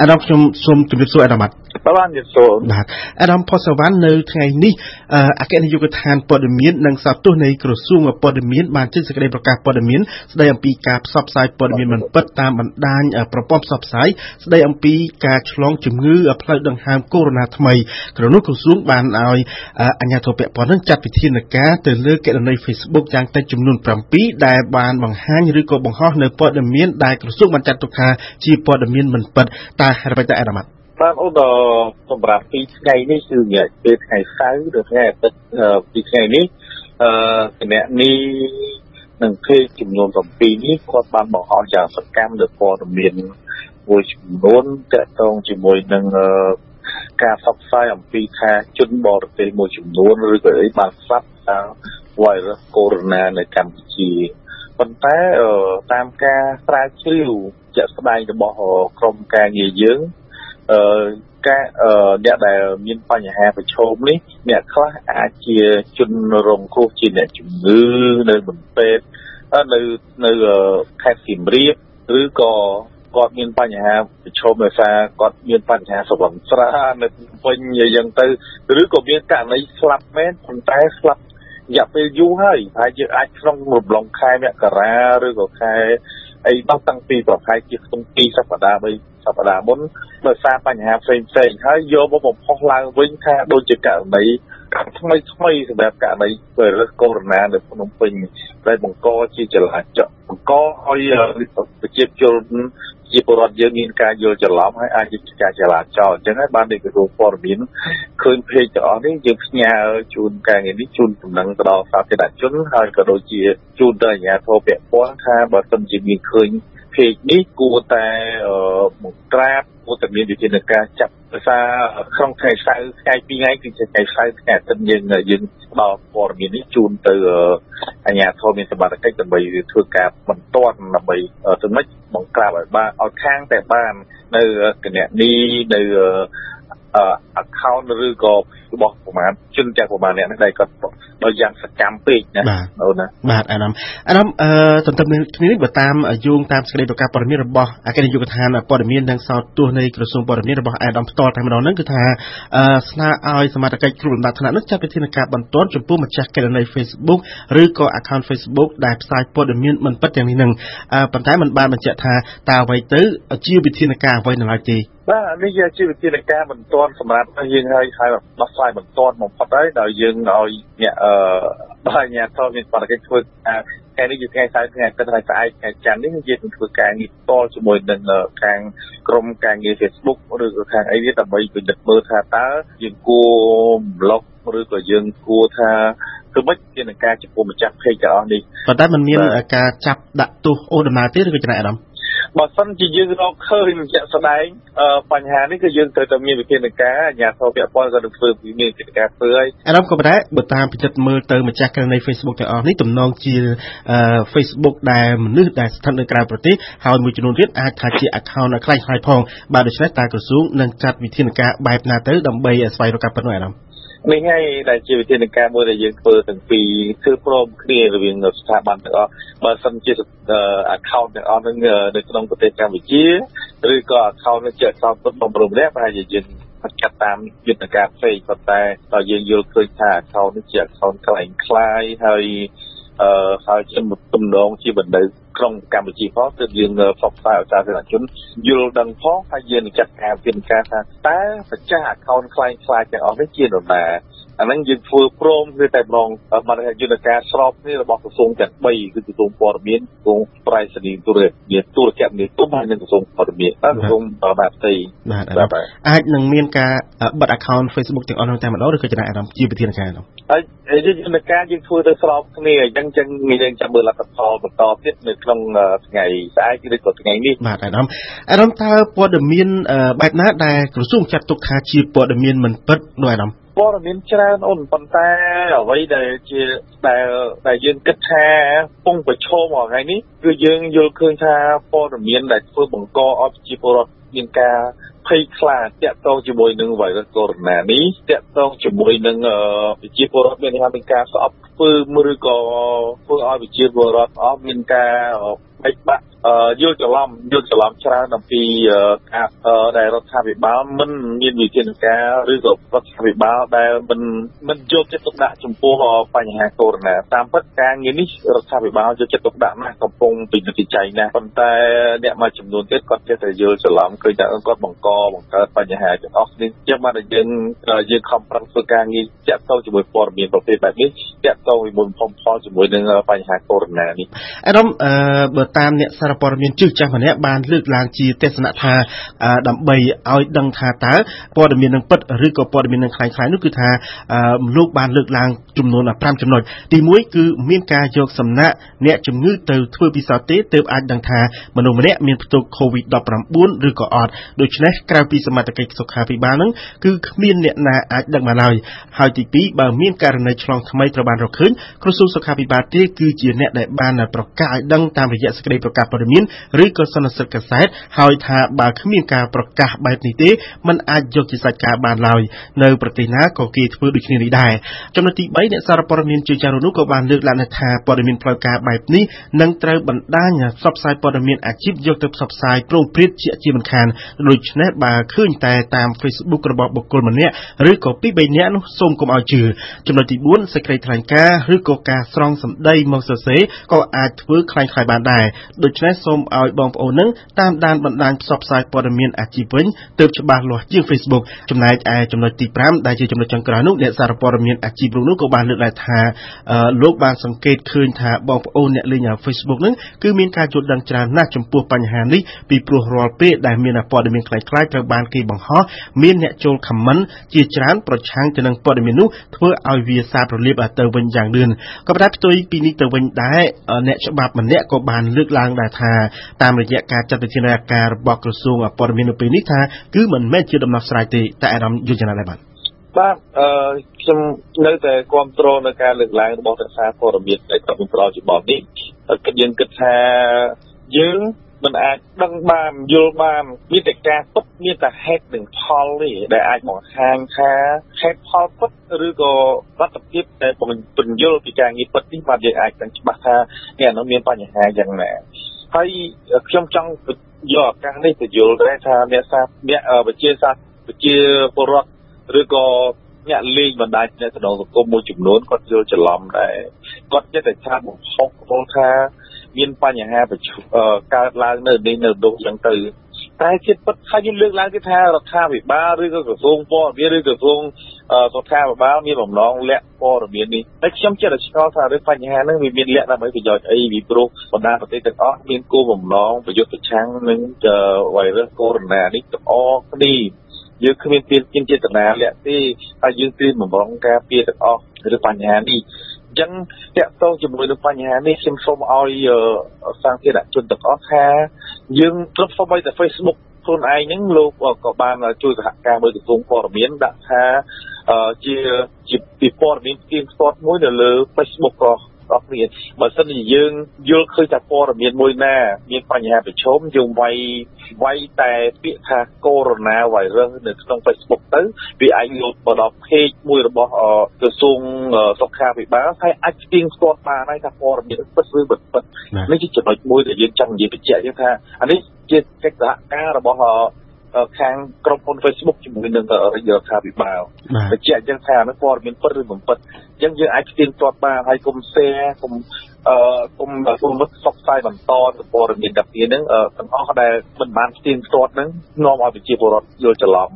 អាដាមខ្ញុំសូមជម្រាបសួរអាដាមបាទបានជំរាបសួរបាទអាដាមផុសវ៉ាន់នៅថ្ងៃនេះ អគ្គនាយកដ្ឋានព័ត៌មាននិងសោតទស្សន៍នៃក្រសួងព័ត៌មានបានចេញសេចក្តីប្រកាសព័ត៌មានស្តីអំពីការផ្សព្វផ្សាយព័ត៌មានមិនពិតតាមបណ្ដាញប្រព័ន្ធផ្សព្វផ្សាយស្តីអំពីការឆ្លងជំងឺផ្លូវដង្ហើមកូវីដ -19 ថ្មីក្រនោះក្រសួងបានឲ្យអាជ្ញាធរពាក់ព័ន្ធនឹងចាត់វិធានការទៅលើគណនី Facebook យ៉ាងតិចចំនួន7ដែលបានបង្ហាញឬក៏បង្ហោះនៅព័ត៌មានដែលក្រសួងបានចាត់ទុកថាជាព័ត៌មានមិនពិតតើអ្វីទៅអារម្មណ៍ បានអូនសម្រាប់ពីថ្ងៃនេះគឺរយៈពេលថ្ងៃសៅរ៍ឬថ្ងៃអាទិត្យពីថ្ងៃនេះអឺគណៈនេះនឹងភេកចំនួន7នេះគាត់បានបង្ហោះយ៉ាងសកម្មលើព័ត៌មានមួយចំនួនតកតងជាមួយនឹងការផ្សព្វផ្សាយអំពីថាជនបរទេសមួយចំនួនឬក៏អីបានស្លាប់តាម virus corona នៅកម្ពុជាប៉ុន្តែតាមការស្រាវជ្រាវជាក់ស្ដែងរបស់ក្រុមការងារយើង អឺការអ្នកដែលមានបញ្ហាប្រឈមនេះអ្នកខ្លះអាចជាជនរងគ្រោះជាអ្នកជំងឺនៅមន្ទីរនៅនៅខេត្តសៀមរាបឬក៏គាត់មានបញ្ហាប្រឈមដោយសារគាត់មានបញ្ហាសុខភាពស្រានៅពេញអីចឹងទៅឬក៏មានករណីស្លាប់មែនប៉ុន្តែស្លាប់រយៈពេលយូរហើយហើយយើងអាចក្នុងរំលងខែមករាឬក៏ខែ អីនោះតាំងពីប្រហែលជាក្នុង2សប្តាហ៍3សប្តាហ៍មុនដោយសារបញ្ហាផ្សេងផ្សេងហើយយកមកបំផុសឡើងវិញថាដូចជាករណីថ្មីថ្មីសម្រាប់ករណីវីរុសកូវីដ -19 នៅភ្នំពេញដែលបង្កជាចលាចលបង្កឲ្យប្រជាជន ជាពលរដ្ឋយើងមានការយល់ច្រឡំហើយអាចជាការចលាចលអញ្ចឹងហើយបាននៃក្រសួងព័ត៌មានឃើញពេកទាំងអស់នេះយើងផ្ញើជូនការងារនេះជូនដំណឹងទៅដល់សាធារណជនហើយក៏ដូចជាជូនទៅអាជ្ញាធរពាក់ព័ន្ធថាបើសិនជាមានឃើញ ពេកនេះគួរតែបង្ក្រាបគួរតែមានវិធានការចាប់ភាសាក្នុងថ្ងៃសៅរ៍ថ្ងៃពីរថ្ងៃគឺជាថ្ងៃសៅរ៍ថ្ងៃអាទិត្យយើងយើងផ្ដល់ព័ត៌មាននេះជូនទៅអាជ្ញាធរមានសមត្ថកិច្ចដើម្បីធ្វើការបន្ទាន់ដើម្បីទៅមិនបង្ក្រាបឲ្យបានឲ្យខាងតែបាននៅគណនីនៅ account ឬក៏របស់ប្រមាណជនទាំងប្រមាណអ្នកនេះដែលគាត់ដោយយ៉ាងសកម្មពេកណាអូនណាបាទអាដាមអាដាមអឺទន្ទឹមនឹងគ្នានេះបើតាមយោងតាមសេចក្តីប្រកាសព័ត៌មានរបស់អគ្គនាយកដ្ឋានព័ត៌មាននិងសោតទស្សន៍នៃក្រសួងព័ត៌មានរបស់អាដាមផ្ទាល់តែម្ដងហ្នឹងគឺថាអឺស្នើឲ្យសមាជិកគ្រប់លំដាប់ថ្នាក់នោះចាត់វិធានការបន្ទាន់ចំពោះម្ចាស់គណនី Facebook ឬក៏ account Facebook ដែលផ្សាយព័ត៌មានមិនពិតទាំងនេះនឹងប៉ុន្តែมันបានបញ្ជាក់ថាតើអ្វីទៅជាវិធានការអ្វីនៅឡើយទេ បាទនេះជាវិធានការបន្ទាន់សម្រាប់យើងហើយហើយដោះស្រាយបន្ទាន់បំផុតហើយដោយយើងឲ្យអ្នកអឺដោយអាជ្ញាធរមានបរិកិច្ចធ្វើថ្ងៃនេះជាថ្ងៃសៅរ៍ថ្ងៃអាទិត្យហើយស្អែកថ្ងៃច័ន្ទនេះយើងនឹងធ្វើការងារផ្ទាល់ជាមួយនឹងខាងក្រុមការងារ Facebook ឬក៏ខាងអីនេះដើម្បីពិនិត្យមើលថាតើយើងគួរប្លុកឬក៏យើងគួរថាគឺមិនជានឹងការចំពោះម្ចាស់ page ទាំងអស់នេះប៉ុន្តែมันមានការចាប់ដាក់ទោសអូដំណើរទេឬក៏ចំណាយអារម្មណ៍ បើសិនជាយើងរកឃើញជាក់ស្ដែងបញ្ហានេះគឺយើងត្រូវតែមានវិធានការអាជ្ញាធរពាក់ព័ន្ធក៏នឹងធ្វើមានវិធានការធ្វើហើយអារម្មណ៍ក៏ប៉ុន្តែបើតាមពិចិត្រមើលទៅម្ចាស់ករណី Facebook ទាំងអស់នេះទំនងជា Facebook ដែលមនុស្សដែលស្ថិតនៅក្រៅប្រទេសហើយមួយចំនួនទៀតអាចថាជា account ខ្លាំងខ្លាយផងបាទដូច្នេះតើក្រសួងនឹងចាត់វិធានការបែបណាទៅដើម្បីស្វែងរកការពិតនោះអារម្មណ៍ នេះហើយដែលជាវិធានការមួយដែលយើងធ្វើទាំងពីរគឺព្រមគ្នារវាងស្ថាប័នទាំងអស់បើសិនជា account ទាំងអស់នឹងនៅក្នុងប្រទេសកម្ពុជាឬក៏ account នឹងជា account ពុតបំរុងនេះប្រហែលជាយើងចាត់តាមយុទ្ធការផ្សេងប៉ុន្តែតើយើងយល់ឃើញថា account នេះជា account ខ្លាំងខ្លាយហើយ អឺហើយជាទំនងជាបណ្ដៅក្នុងកម្ពុជាផងគឺយើងផ្សព្វផ្សាយឲ្យសាធារណជនយល់ដឹងផងហើយយើងនឹងចាត់ការពីការថាតើម្ចាស់ account ខ្លាំងខ្លាយទាំងអស់នេះជានរណា អាហ្នឹងយើងធ្វើព្រមគឺតែម្ដងមកយន្តការស្របគ្នារបស់ក្រសួងទាំង3គឺក្រសួងព័ត៌មានក្រសួងប្រៃសណីទូរមានទូរគមនាគមន៍ហើយនិងក្រសួងព័ត៌មានក្រសួងបាផ្ទៃបាទអាចនឹងមានការបិទ account Facebook ទាំងអស់នោះតែម្ដងឬក៏ចំណាយអារម្មណ៍ជាវិធានការនោះហើយយន្តការយើងធ្វើទៅស្របគ្នាអញ្ចឹងចឹងយើងចាំមើលលទ្ធផលបន្តទៀតនៅក្នុងថ្ងៃស្អែកឬក៏ថ្ងៃនេះបាទអារម្មណ៍អារម្មណ៍តើព័ត៌មានបែបណាដែលក្រសួងចាត់ទុកថាជាព័ត៌មានមិនពិតនោះអារម្មណ៍ ព័ត៌មានច្រើនអូនប៉ុន្តែអ្វីដែលជាដែលដែលយើងគិតថាពងប្រឈមថ្ងៃនេះគឺយើងយល់ឃើញថាព័ត៌មានដែលធ្វើបង្កឲ្យប្រជាពលរដ្ឋមានការភ័យខ្លាចតាក់ទងជាមួយនឹងវីរុសកូវីដ -19 នេះតាក់ទងជាមួយនឹងប្រជាពលរដ្ឋមានថាមានការស្អប់ធ្វើឬក៏ធ្វើឲ្យប្រជាពលរដ្ឋអស់មានការ បែកបាក់យល់ច្រឡំយល់ច្រឡំច្រើនអំពីការដែលរដ្ឋាភិបាលមិនមានវិធានការឬក៏រដ្ឋាភិបាលដែលមិនមិនយកចិត្តទុកដាក់ចំពោះបញ្ហាកូវីដ -19 តាមពិតការងារនេះរដ្ឋាភិបាលយកចិត្តទុកដាក់ណាស់កំពុងពិនិត្យវិจัยណាស់ប៉ុន្តែអ្នកមួយចំនួនទៀតគាត់ចេះតែយល់ច្រឡំឃើញថាគាត់បង្កបង្កើតបញ្ហាទាំងអស់នេះជាបានតែយើងយើងខំប្រឹងធ្វើការងារតាក់ទងជាមួយព័ត៌មានប្រភេទបែបនេះតាក់ទងជាមួយបំផុសជាមួយនឹងបញ្ហាកូវីដ -19 នេះអារម្មណ៍បើតាមអ្នកសារព័ត៌មានជឹកចាស់ម្នាក់បានលើកឡើងជាទេសនៈថាដើម្បីឲ្យដឹងថាតើព័ត៌មាននឹងពិតឬក៏ព័ត៌មាននឹងคล้ายៗនោះគឺថាលោកបានលើកឡើងចំនួន5ចំណុចទី1គឺមានការយកសំណាក់អ្នកជំងឺទៅធ្វើពិសោធន៍ទេទើបអាចដឹងថាមនុស្សម្នាក់មានផ្ទុក COVID-19 ឬក៏អត់ដូច្នេះក្រៅពីសមត្ថកិច្ចសុខាភិបាលនឹងគឺគ្មានអ្នកណាអាចដឹងបានឡើយហើយទី2បើមានករណីឆ្លងថ្មីត្រូវបានរកឃើញក្រសួងសុខាភិបាលទេគឺជាអ្នកដែលបានប្រកាសឲ្យដឹងតាមរយៈ សេចក្តីប្រកាសព័ត៌មានឬក៏សន្និសីទកាសែតហើយថាបើគ្មានការប្រកាសបែបនេះទេมันអាចយកជាសាច់ការបានឡើយនៅប្រទេសណាក៏គេធ្វើដូចគ្នានេះដែរចំណុចទី3អ្នកសារព័ត៌មានជាច្រើននោះក៏បានលើកឡើងថាព័ត៌មានផ្លូវការបែបនេះនឹងត្រូវបណ្ដាញផ្សព្វផ្សាយព័ត៌មានអាជីពយកទៅផ្សព្វផ្សាយប្រងព្រាតជាជាមិនខានដូច្នេះបើឃើញតែតាម Facebook របស់បុគ្គលម្នាក់ឬក៏ពី3នាក់នោះសូមកុំឲ្យជឿចំណុចទី4សេចក្តីថ្លែងការណ៍ឬក៏ការស្រង់សម្ដីមកសរសេរក៏អាចធ្វើคล้ายៗបានដែរ ដូច្នេះសូមឲ្យបងប្អូននឹងតាមដានបណ្ដាញផ្សព្វផ្សាយព័ត៌មានអាជីពវិញទើបច្បាស់លាស់ជាង Facebook ចំណែកឯចំណុចទី5ដែលជាចំណុចចុងក្រោយនោះអ្នកសារព័ត៌មានអាជីពនោះក៏បានលើកឡើងថាលោកបានសង្កេតឃើញថាបងប្អូនអ្នកលេង Facebook នឹងគឺមានការយល់ដឹងច្រើនណាស់ចំពោះបញ្ហានេះពីព្រោះរាល់ពេលដែលមានព័ត៌មានคล้ายៗត្រូវបានគេបង្ហោះមានអ្នកចូល comment ជាច្រើនប្រឆាំងទៅនឹងព័ត៌មាននោះធ្វើឲ្យវាសារប្រលាបទៅវិញយ៉ាងលឿនក៏ប៉ុន្តែផ្ទុយពីនេះទៅវិញដែរអ្នកច្បាប់ម្នាក់ក៏បាន លើកឡើងដែរថាតាមរយៈការចាត់វិធានការរបស់ក្រសួងព័ត៌មាននៅពេលនេះថាគឺមិនមែនជាដំណោះស្រាយទេតែអារម្មណ៍យល់យ៉ាងណាដែរបាទបាទអឺខ្ញុំនៅតែគ្រប់គ្រងនៅការលើកឡើងរបស់រដ្ឋាភិបាលព័ត៌មានដែលគាត់បានផ្ដល់ច្បាប់នេះគឺយើងគិតថាយើង មិនអាចដឹងបានយល់បានមានតែការទុកមានតែហេតុនិងផលទេដែលអាចបង្ហាញថាហេតុផលពិតឬក៏លទ្ធភាពដែលពន្យល់ពីការងារពិតនេះបាទយើងអាចដឹងច្បាស់ថាអ្នកនោះមានបញ្ហាយ៉ាងណាហើយខ្ញុំចង់យកឱកាសនេះទៅយល់ដែរថាអ្នកសាអ្នកវិជាសាស្ត្រវិជាពលរដ្ឋឬក៏អ្នកលេងបណ្ដាញអ្នកសង្គមមួយចំនួនគាត់យល់ច្រឡំដែរគាត់ចិត្តតែថាបំផុសពលថា មានបញ្ហាប្រឈមកើតឡើងនៅនេះនៅនោះចឹងទៅតែជាតិពិតថាយើងលើកឡើងគឺថារដ្ឋាភិបាលឬក៏ក្រសួងព័ត៌មានឬក្រសួងសុខាភិបាលមានបំណងលាក់ព័ត៌មាននេះតែខ្ញុំចិត្តតែឆ្ងល់ថារឿងបញ្ហាហ្នឹងវាមានលក្ខដើម្បីប្រយោជន៍អីពីព្រោះបណ្ដាប្រទេសទាំងអស់មានគោលបំណងប្រយុទ្ធប្រឆាំងនឹងវីរុសកូវីដ -19 នេះទាំងអស់គ្នាយើងគ្មានទានជាចេតនាលាក់ទេហើយយើងត្រៀមបំរុងការពារទាំងអស់ឬបញ្ហានេះអញ្ចឹងតកតងជាមួយនឹងបញ្ហានេះខ្ញុំសូមឲ្យសាធារណជនទាំងអស់ថាយើងទ្រព្យសម្បត្តិតែ Facebook ខ្លួនឯងហ្នឹងលោកក៏បានជួយសហការមួយក្រសួងព័ត៌មានដាក់ថាជាជាពីព័ត៌មានផ្ទៀងផ្ទាត់មួយនៅលើ Facebook ក៏ របស់គ្នាបើសិនជាយើងយល់ឃើញថាព័ត៌មានមួយណា មានបញ្ហាប្រឈមយើងវាយវាយតែពាក្យថាកូវីដ -virus នៅក្នុង Facebook ទៅវាអាចលោតមកដល់ page មួយរបស់ក្រសួងសុខាភិបាលហើយអាចស្ទៀងស្ទាត់បានហើយថាព័ត៌មានពិតឬមិនពិតនេះជាចំណុចមួយដែលយើងចង់និយាយបញ្ជាក់យើងថាអានេះជាកិច្ចសហការរបស់ ខាងក្រុមហ៊ុន Facebook ជាមួយនឹងរដ្ឋាភិបាលបញ្ជាក់ចឹងថានឹងព័ត៌មានពិតឬមិនពិតអញ្ចឹងយើងអាចផ្ទៀងផ្ទាត់បានហើយកុំ share កុំ អឺគុំគុំមកផ្សព្វផ្សាយបន្តទៅព័ត៌មានទាំងពីរហ្នឹងទាំងអស់ដែលមិនបានស្ទៀងផ្ទាត់ហ្នឹងនាំឲ្យប្រជាពលរដ្ឋយល់ច្រឡំ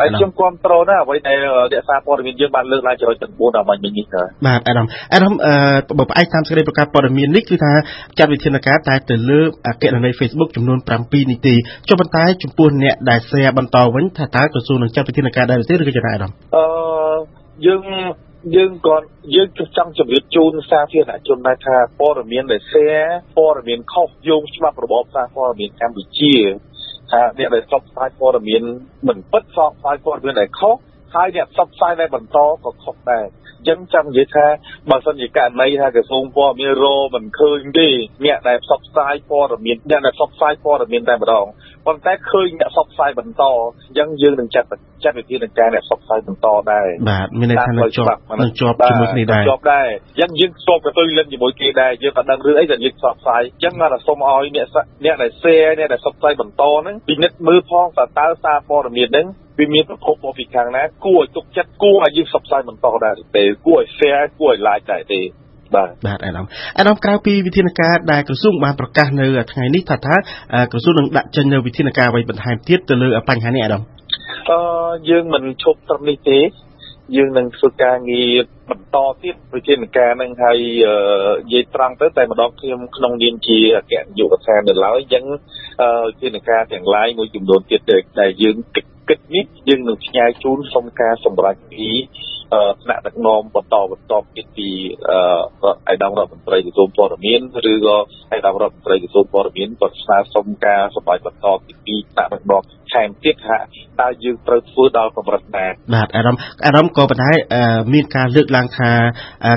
ហើយខ្ញុំគ្រប់គ្រងណាអ្វីដែលរក្សាព័ត៌មានយើងបានលើកឡើងចំណុចទាំង4ដល់មិញនេះទៅបាទអាដាមអាដាមអឺបើផ្អែកតាមសេចក្តីប្រកាសព័ត៌មាននេះគឺថាចាត់វិធានការតែទៅលើអគ្គនាយក Facebook ចំនួន7នីតិចុះប៉ុន្តែចំពោះអ្នកដែល share បន្តវិញថាតើក្រសួងនឹងចាត់វិធានការដែរទេឬក៏យ៉ាងណាអាដាមអឺយើង យើងក៏យើងចង់ជម្រាបជូនសាធារណជនដែរថាព័ត៌មានដែល share ព័ត៌មានខុសយោងច្បាប់របបសារព័ត៌មានកម្ពុជាថាអ្នកដែលផ្សព្វផ្សាយព័ត៌មានមិនពិតផ្សព្វផ្សាយព័ត៌មានដែលខុសហើយអ្នកផ្សព្វផ្សាយដែលបន្តក៏ខុសដែរអ ចឹងចង់និយាយថាបើសិនជាករណីថាក្រសួងព័ត៌មានរមិនឃើញទេអ្នកដែលផ្សព្វផ្សាយព័ត៌មានអ្នកដែលផ្សព្វផ្សាយព័ត៌មានតែម្ដងប៉ុន្តែឃើញអ្នកផ្សព្វផ្សាយបន្តអញ្ចឹងយើងនឹងចាត់ចាត់វិធានការអ្នកផ្សព្វផ្សាយបន្តដែរបាទមានន័យថានឹងជាប់នឹងជាប់ជាមួយគ្នាដែរជាប់ដែរអញ្ចឹងយើងស្គប់ទៅលិនជាមួយគេដែរយើងក៏ដឹងរឿងអីដែលយើងផ្សព្វផ្សាយអញ្ចឹងមកសូមឲ្យអ្នកអ្នកដែល share អ្នកដែលផ្សព្វផ្សាយបន្តហ្នឹងពិនិត្យមើលផងតើតើសារព័ត៌មានហ្នឹង វាមានប្រភពមកពីខាងណាគួរឲ្យទុកចិត្តគួរឲ្យយើងផ្សព្វផ្សាយបន្តដែរទេគួរឲ្យ share គួរឲ្យ like ដែរទេបាទបាទអាដាមអាដាមក្រៅពីវិធានការដែលក្រសួងបានប្រកាសនៅថ្ងៃនេះថាថាក្រសួងនឹងដាក់ចេញនៅវិធានការអ្វីបន្ថែមទៀតទៅលើបញ្ហានេះអាដាមអឺយើងមិនឈប់ត្រឹមនេះទេយើងនឹងធ្វើការងារ បន្តទៀតវិធានការនឹងហើយនិយាយត្រង់ទៅតែម្ដងខ្ញុំក្នុងនាមជាអគ្គនាយកដ្ឋាននៅឡើយអញ្ចឹងវិធានការទាំងឡាយមួយចំនួនទៀតដែលយើងគិតគិតនេះយើងនឹងផ្ញើជូនសុំការសម្រេចពីថ្នាក់ដឹកនាំបន្តបន្តទៀតពីអៃដាមរដ្ឋមន្ត្រីក្រសួងព័ត៌មានឬក៏អៃដាមរដ្ឋមន្ត្រីក្រសួងព័ត៌មានក៏ស្នើសុំការសម្រេចបន្តពីពីថ្នាក់ដឹកនាំថែមទៀតថាតើយើងត្រូវធ្វើដល់កម្រិតណាបាទអារម្មណ៍អារម្មណ៍ក៏ប៉ុន្តែមានការលើកឡើងថា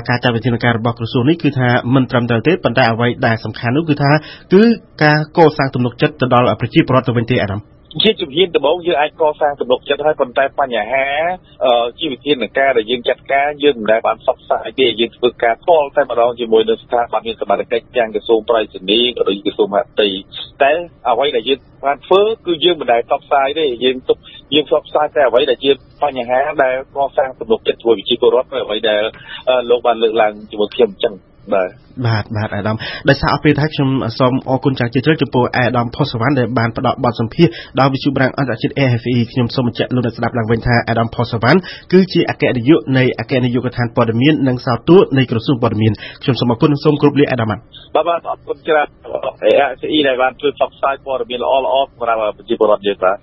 ការចាត់វិធានការរបស់ក្រសួងនេះគឺថាមិនត្រឹមត្រូវទេប៉ុន្តែអ្វីដែលសំខាន់នោះគឺថាគឺការកសាងទំនុកចិត្តទៅដល់ប្រជាពលរដ្ឋទៅវិញទេអារម្មណ៍ ជាជំហានដំបូងយើងអាចកសាងទំនុកចិត្តហើយប៉ុន្តែបញ្ហាជីវវិធានការដែលយើងចាត់ការយើងមិនដែលបានសកស្ាយទេយើងធ្វើការផ្ទាល់តែម្ដងជាមួយនឹងស្ថាប័នមានសមត្ថកិច្ចទាំងក្រសួងប្រៃសណីក៏ដូចក្រសួងមហាផ្ទៃតែអ្វីដែលយើងបានធ្វើគឺយើងមិនដែលសកស្ាយទេយើងទុកយើងសកស្ាយតែអ្វីដែលជាបញ្ហាដែលកសាងទំនុកចិត្តជួយវិជាពលរដ្ឋអ្វីដែលលោកបានលើកឡើងជាមួយខ្ញុំអញ្ចឹង បាទបាទបាទអាដាមដោយសារអពេលថាខ្ញុំសូមអរគុណចាស់ជាច្រើនចំពោះអាដាមផុសវណ្ណដែលបានផ្ដល់បទសម្ភាសន៍ដល់វិទ្យុប្រាំងអន្តរជាតិ AFE ខ្ញុំសូមបញ្ជាក់លោកអ្នកស្ដាប់ឡើងវិញថាអាដាមផុសវណ្ណគឺជាអគ្គនាយកនៃអគ្គនាយកដ្ឋានព័ត៌មាននិងសោតួនៃក្រសួងព័ត៌មានខ្ញុំសូមអរគុណនិងសូមគោរពលាអាដាមបាទបាទអរគុណច្រើន AFE ដែលបានជួយផ្សព្វផ្សាយព័ត៌មានល្អៗសម្រាប់ប្រជាពលរដ្ឋយើងបាទ